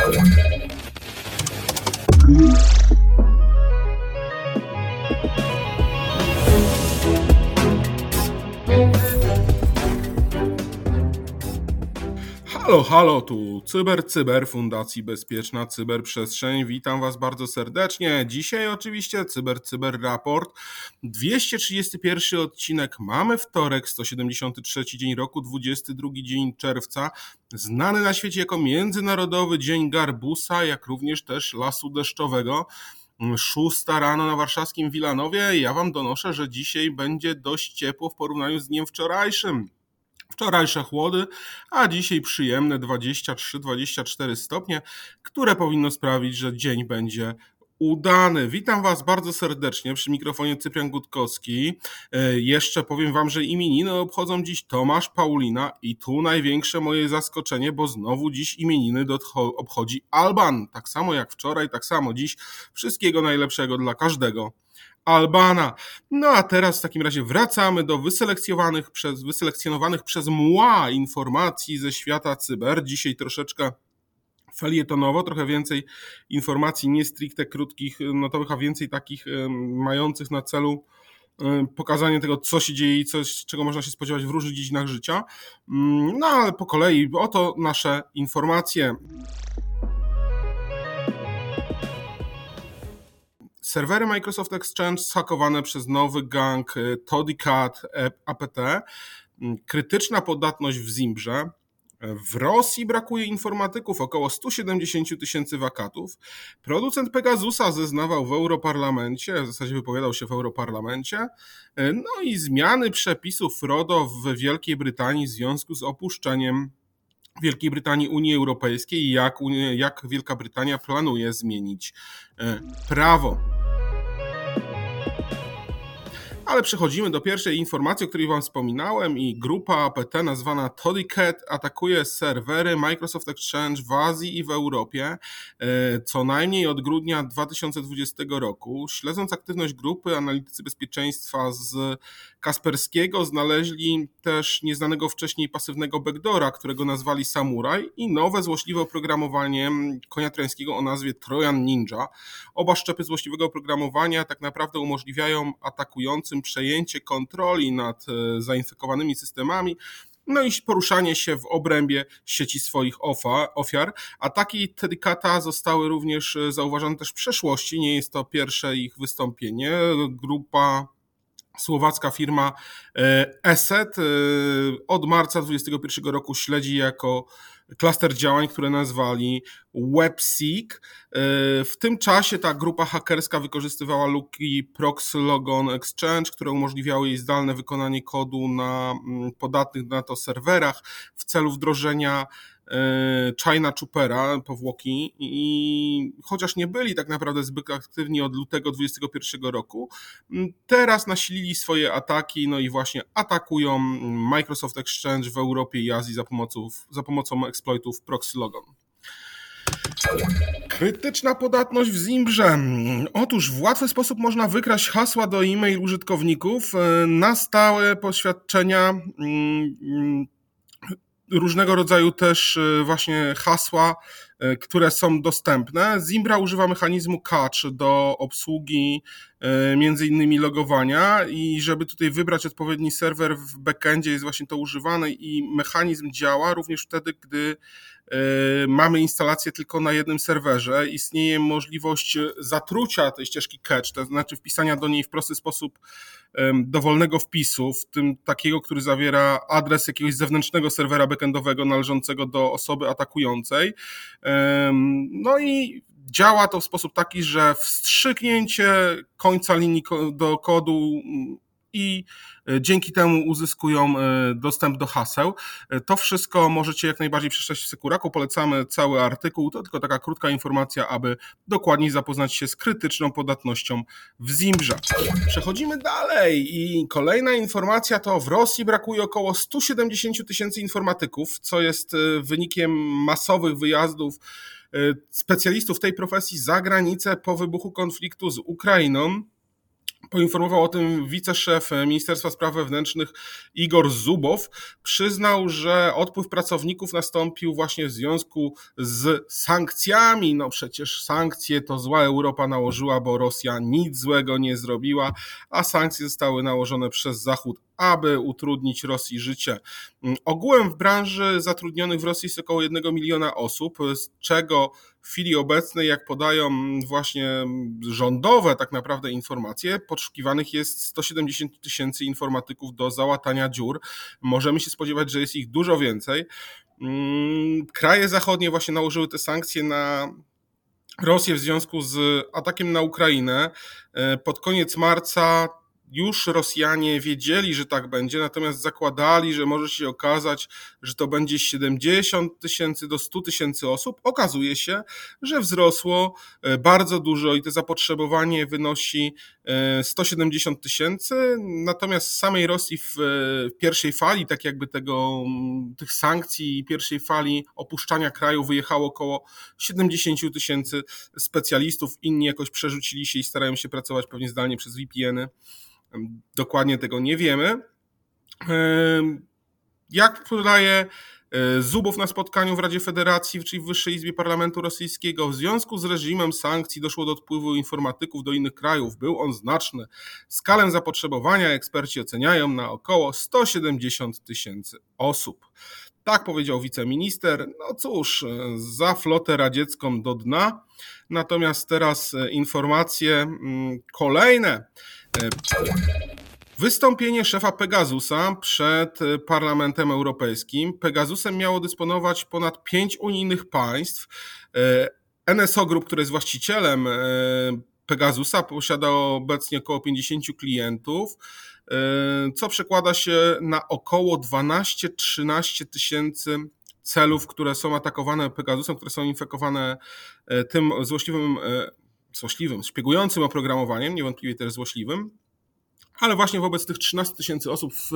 Thank you. Halo, halo, tu Cyber Cyber Fundacji Bezpieczna Cyberprzestrzeń. Witam Was bardzo serdecznie. Dzisiaj oczywiście Cyber Cyber Raport. 231 odcinek. Mamy wtorek, 173 dzień roku, 22 dzień czerwca. Znany na świecie jako Międzynarodowy Dzień Garbusa, jak również też Lasu Deszczowego. Szósta rano na warszawskim Wilanowie. Ja Wam donoszę, że dzisiaj będzie dość ciepło w porównaniu z dniem wczorajszym. Wczorajsze chłody, a dzisiaj przyjemne 23-24 stopnie, które powinno sprawić, że dzień będzie udany. Witam Was bardzo serdecznie przy mikrofonie Cyprian Gutkowski. E, jeszcze powiem Wam, że imieniny obchodzą dziś Tomasz Paulina i tu największe moje zaskoczenie, bo znowu dziś imieniny obchodzi Alban. Tak samo jak wczoraj, tak samo dziś. Wszystkiego najlepszego dla każdego. Albana. No a teraz w takim razie wracamy do wyselekcjonowanych przez, wyselekcjonowanych przez MUA informacji ze świata cyber. Dzisiaj troszeczkę felietonowo, trochę więcej informacji nie stricte krótkich, notowych, a więcej takich mających na celu pokazanie tego, co się dzieje i czego można się spodziewać w różnych dziedzinach życia. Mm, no ale po kolei, oto nasze informacje. Serwery Microsoft Exchange zhakowane przez nowy gang y, Todicat APT, mm, krytyczna podatność w Zimbrze, w Rosji brakuje informatyków, około 170 tysięcy wakatów. Producent Pegasusa zeznawał w Europarlamencie, w zasadzie wypowiadał się w Europarlamencie. Y, no i zmiany przepisów RODO w Wielkiej Brytanii w związku z opuszczeniem Wielkiej Brytanii Unii Europejskiej jak, jak Wielka Brytania planuje zmienić prawo. Thank you. Ale przechodzimy do pierwszej informacji, o której Wam wspominałem i grupa APT nazwana Todicat atakuje serwery Microsoft Exchange w Azji i w Europie e, co najmniej od grudnia 2020 roku. Śledząc aktywność grupy, analitycy bezpieczeństwa z Kasperskiego znaleźli też nieznanego wcześniej pasywnego backdora, którego nazwali Samurai i nowe złośliwe oprogramowanie konia trojańskiego o nazwie Trojan Ninja. Oba szczepy złośliwego oprogramowania tak naprawdę umożliwiają atakującym przejęcie kontroli nad e, zainfekowanymi systemami, no i poruszanie się w obrębie sieci swoich ofiar. Ataki Tedikata zostały również e, zauważone też w przeszłości, nie jest to pierwsze ich wystąpienie. Grupa słowacka firma e, ESET od marca 2021 roku śledzi jako klaster działań, które nazwali WebSeek. E, w tym czasie ta grupa hakerska wykorzystywała luki Proxy Logon Exchange, które umożliwiały jej zdalne wykonanie kodu na mm, podatnych na to serwerach w celu wdrożenia E, China Choopera, powłoki i chociaż nie byli tak naprawdę zbyt aktywni od lutego 2021 roku, teraz nasilili swoje ataki, no i właśnie atakują Microsoft Exchange w Europie i Azji za pomocą, za pomocą exploitów Proxy Logon. Krytyczna podatność w Zimbrze. Otóż w łatwy sposób można wykraść hasła do e-mail użytkowników e, na stałe poświadczenia różnego rodzaju też e, właśnie hasła, e, które są dostępne. Zimbra używa mechanizmu catch do obsługi e, między innymi logowania i żeby tutaj wybrać odpowiedni serwer w backendzie jest właśnie to używane i mechanizm działa również wtedy, gdy mamy instalację tylko na jednym serwerze. Istnieje możliwość zatrucia tej ścieżki catch, to znaczy wpisania do niej w prosty sposób dowolnego wpisu, w tym takiego, który zawiera adres jakiegoś zewnętrznego serwera backendowego należącego do osoby atakującej. No i działa to w sposób taki, że wstrzyknięcie końca linii do kodu i e, dzięki temu uzyskują e, dostęp do haseł. E, to wszystko możecie jak najbardziej przeczytać w Sekuraku. Polecamy cały artykuł. To tylko taka krótka informacja, aby dokładniej zapoznać się z krytyczną podatnością w Zimbrze. Przechodzimy dalej i kolejna informacja to w Rosji brakuje około 170 tysięcy informatyków, co jest wynikiem masowych wyjazdów specjalistów tej profesji za granicę po wybuchu konfliktu z Ukrainą. Poinformował o tym wiceszef Ministerstwa Spraw Wewnętrznych Igor Zubow. Przyznał, że odpływ pracowników nastąpił właśnie w związku z sankcjami. No przecież sankcje to zła Europa nałożyła, bo Rosja nic złego nie zrobiła, a sankcje zostały nałożone przez Zachód aby utrudnić Rosji życie. Ogółem w branży zatrudnionych w Rosji jest około 1 miliona osób, z czego w chwili obecnej, jak podają właśnie rządowe tak naprawdę informacje, poszukiwanych jest 170 tysięcy informatyków do załatania dziur. Możemy się spodziewać, że jest ich dużo więcej. Mm, kraje zachodnie właśnie nałożyły te sankcje na Rosję w związku z atakiem na Ukrainę. E, pod koniec marca już Rosjanie wiedzieli, że tak będzie, natomiast zakładali, że może się okazać, że to będzie 70 tysięcy do 100 tysięcy osób. Okazuje się, że wzrosło e, bardzo dużo i to zapotrzebowanie wynosi 170 e, tysięcy, natomiast z samej Rosji w pierwszej fali, tak jakby tego, tych sankcji i pierwszej fali opuszczania kraju wyjechało około 70 tysięcy specjalistów, inni jakoś przerzucili się i starają się pracować pewnie zdalnie przez VPN-y. Dokładnie tego nie wiemy. Jak podaje e, Zubow na spotkaniu w Radzie Federacji, czyli w Wyższej Izbie Parlamentu Rosyjskiego, w związku z reżimem sankcji doszło do odpływu informatyków do innych krajów. Był on znaczny. Skalę zapotrzebowania eksperci oceniają na około 170 tysięcy osób. Tak powiedział wiceminister. No cóż, za flotę radziecką do dna. Natomiast teraz e, informacje mm, kolejne. E, wystąpienie szefa Pegasusa przed Parlamentem Europejskim. Pegasusem miało dysponować ponad pięć unijnych państw. E, NSO Group, które jest właścicielem Pegasusa, posiada obecnie około 50 klientów, co przekłada się na około 12-13 tysięcy celów, które są atakowane Pegasusem, które są infekowane e, tym złośliwym, e, złośliwym, szpiegującym oprogramowaniem, niewątpliwie też złośliwym, ale właśnie wobec tych 13 tysięcy osób w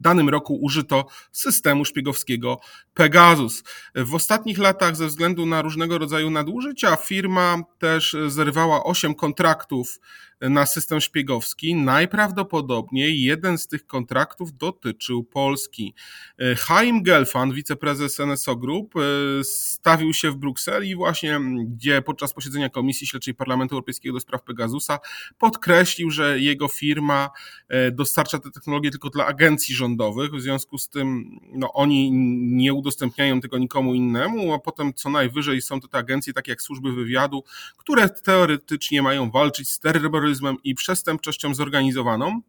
danym roku użyto systemu szpiegowskiego Pegasus. W ostatnich latach, ze względu na różnego rodzaju nadużycia, firma też zerwała 8 kontraktów na system szpiegowski. Najprawdopodobniej jeden z tych kontraktów dotyczył Polski. Chaim Gelfand, wiceprezes NSO Group, stawił się w Brukseli właśnie, gdzie podczas posiedzenia Komisji Śledczej Parlamentu Europejskiego do spraw Pegasusa podkreślił, że jego firma e, dostarcza te technologie tylko dla agencji rządowych, w związku z tym no, oni nie udostępniają tego nikomu innemu, a potem co najwyżej są to te agencje takie jak służby wywiadu, które teoretycznie mają walczyć z terroryzmem, terroryzmem i przestępczością zorganizowaną.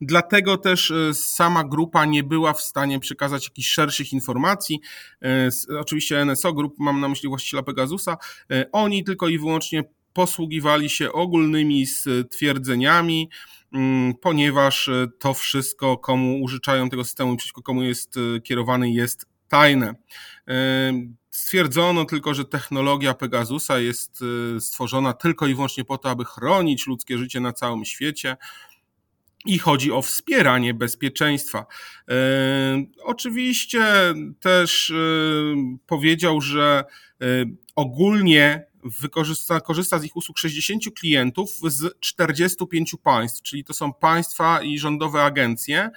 Dlatego też e, sama grupa nie była w stanie przekazać jakichś szerszych informacji. E, oczywiście NSO Group, mam na myśli właściciela Pegasusa, e, oni tylko i wyłącznie posługiwali się ogólnymi stwierdzeniami, mm, ponieważ to wszystko, komu użyczają tego systemu i przeciwko komu jest kierowany, jest tajne. Stwierdzono tylko, że technologia Pegasusa jest y, stworzona tylko i wyłącznie po to, aby chronić ludzkie życie na całym świecie. I chodzi o wspieranie bezpieczeństwa. E, oczywiście też y, powiedział, że y, ogólnie wykorzysta, korzysta z ich usług 60 klientów z 45 państw, czyli to są państwa i rządowe agencje.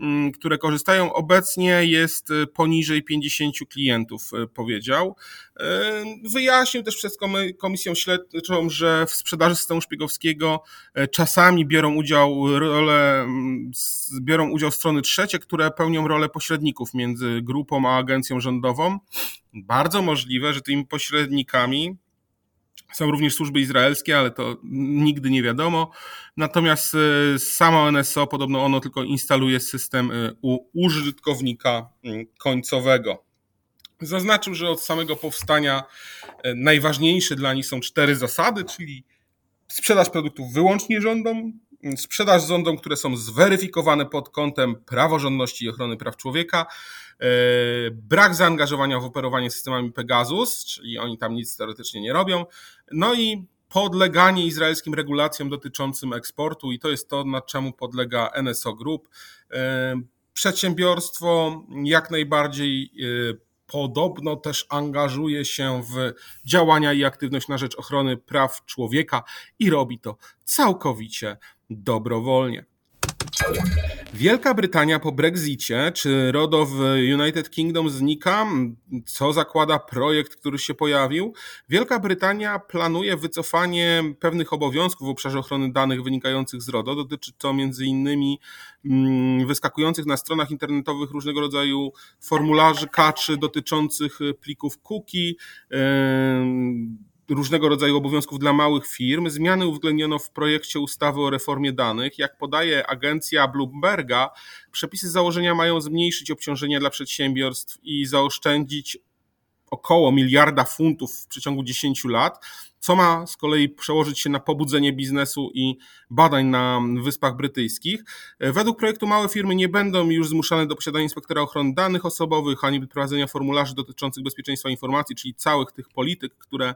Mm, które korzystają obecnie jest y, poniżej 50 klientów, y, powiedział. Y, wyjaśnił też przez Komisję Śledczą, że w sprzedaży systemu szpiegowskiego czasami biorą udział role, mm, biorą udział strony trzecie, które pełnią rolę pośredników między grupą a agencją rządową. Bardzo możliwe, że tymi pośrednikami są również służby izraelskie, ale to nigdy nie wiadomo. Natomiast e, samo NSO, podobno ono tylko instaluje system e, u użytkownika mm, końcowego. Zaznaczył, że od samego powstania e, najważniejsze dla nich są cztery zasady, czyli sprzedaż produktów wyłącznie rządom, sprzedaż rządom, które są zweryfikowane pod kątem praworządności i ochrony praw człowieka, brak zaangażowania w operowanie systemami Pegasus, czyli oni tam nic teoretycznie nie robią, no i podleganie izraelskim regulacjom dotyczącym eksportu i to jest to, nad czemu podlega NSO Group. E, przedsiębiorstwo jak najbardziej e, podobno też angażuje się w działania i aktywność na rzecz ochrony praw człowieka i robi to całkowicie dobrowolnie. Wielka Brytania po Brexicie, czy RODO w United Kingdom znika, co zakłada projekt, który się pojawił. Wielka Brytania planuje wycofanie pewnych obowiązków w obszarze ochrony danych wynikających z RODO. Dotyczy to między innymi mm, wyskakujących na stronach internetowych różnego rodzaju formularzy kaczy dotyczących plików cookie, różnego rodzaju obowiązków dla małych firm. Zmiany uwzględniono w projekcie ustawy o reformie danych. Jak podaje agencja Bloomberga, przepisy założenia mają zmniejszyć obciążenia dla przedsiębiorstw i zaoszczędzić około miliarda funtów w przeciągu 10 lat, co ma z kolei przełożyć się na pobudzenie biznesu i badań na Wyspach Brytyjskich. Według projektu małe firmy nie będą już zmuszane do posiadania inspektora ochrony danych osobowych ani prowadzenia formularzy dotyczących bezpieczeństwa informacji, czyli całych tych polityk, które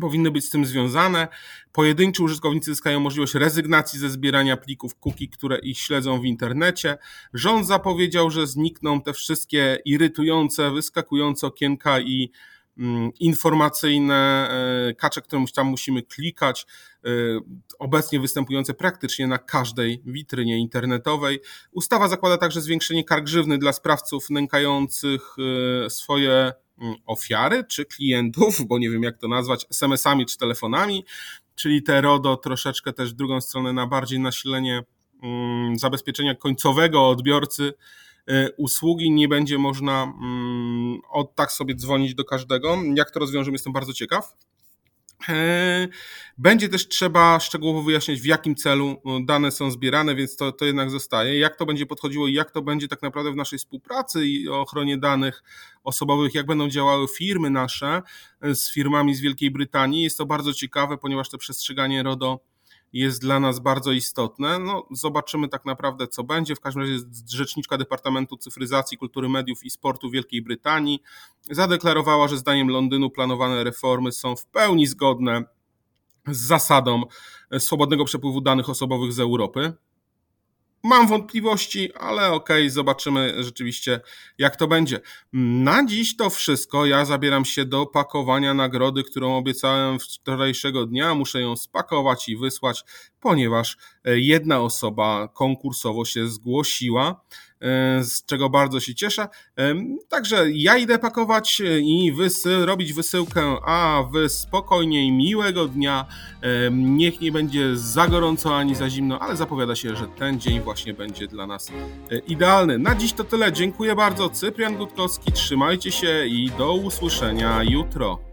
powinny być z tym związane. Pojedynczy użytkownicy zyskają możliwość rezygnacji ze zbierania plików cookie, które ich śledzą w internecie. Rząd zapowiedział, że znikną te wszystkie irytujące, wyskakujące okienka i mm, informacyjne e, kacze, które tam musimy klikać, e, obecnie występujące praktycznie na każdej witrynie internetowej. Ustawa zakłada także zwiększenie kar grzywny dla sprawców nękających e, swoje ofiary czy klientów, bo nie wiem jak to nazwać, SMS-ami czy telefonami, czyli te RODO troszeczkę też w drugą stronę na bardziej nasilenie mm, zabezpieczenia końcowego odbiorcy y, usługi nie będzie można mm, od tak sobie dzwonić do każdego. Jak to rozwiążemy, jestem bardzo ciekaw. E, będzie też trzeba szczegółowo wyjaśnić, w jakim celu e, dane są zbierane, więc to, to jednak zostaje. Jak to będzie podchodziło i jak to będzie tak naprawdę w naszej współpracy i ochronie danych osobowych, jak będą działały firmy nasze e, z firmami z Wielkiej Brytanii. Jest to bardzo ciekawe, ponieważ to przestrzeganie RODO jest dla nas bardzo istotne. No, zobaczymy tak naprawdę, co będzie. W każdym razie rzeczniczka Departamentu Cyfryzacji, Kultury Mediów i Sportu Wielkiej Brytanii zadeklarowała, że zdaniem Londynu planowane reformy są w pełni zgodne z zasadą swobodnego przepływu danych osobowych z Europy. Mam wątpliwości, ale okej, okay, zobaczymy rzeczywiście, jak to będzie. Na dziś to wszystko. Ja zabieram się do pakowania nagrody, którą obiecałem wczorajszego dnia. Muszę ją spakować i wysłać, ponieważ e, jedna osoba konkursowo się zgłosiła. E, z czego bardzo się cieszę. E, także ja idę pakować i wysy robić wysyłkę, a wy spokojniej, miłego dnia. E, niech nie będzie za gorąco ani za zimno, ale zapowiada się, że ten dzień właśnie będzie dla nas idealny. Na dziś to tyle. Dziękuję bardzo. Cyprian Gutkowski, trzymajcie się i do usłyszenia jutro.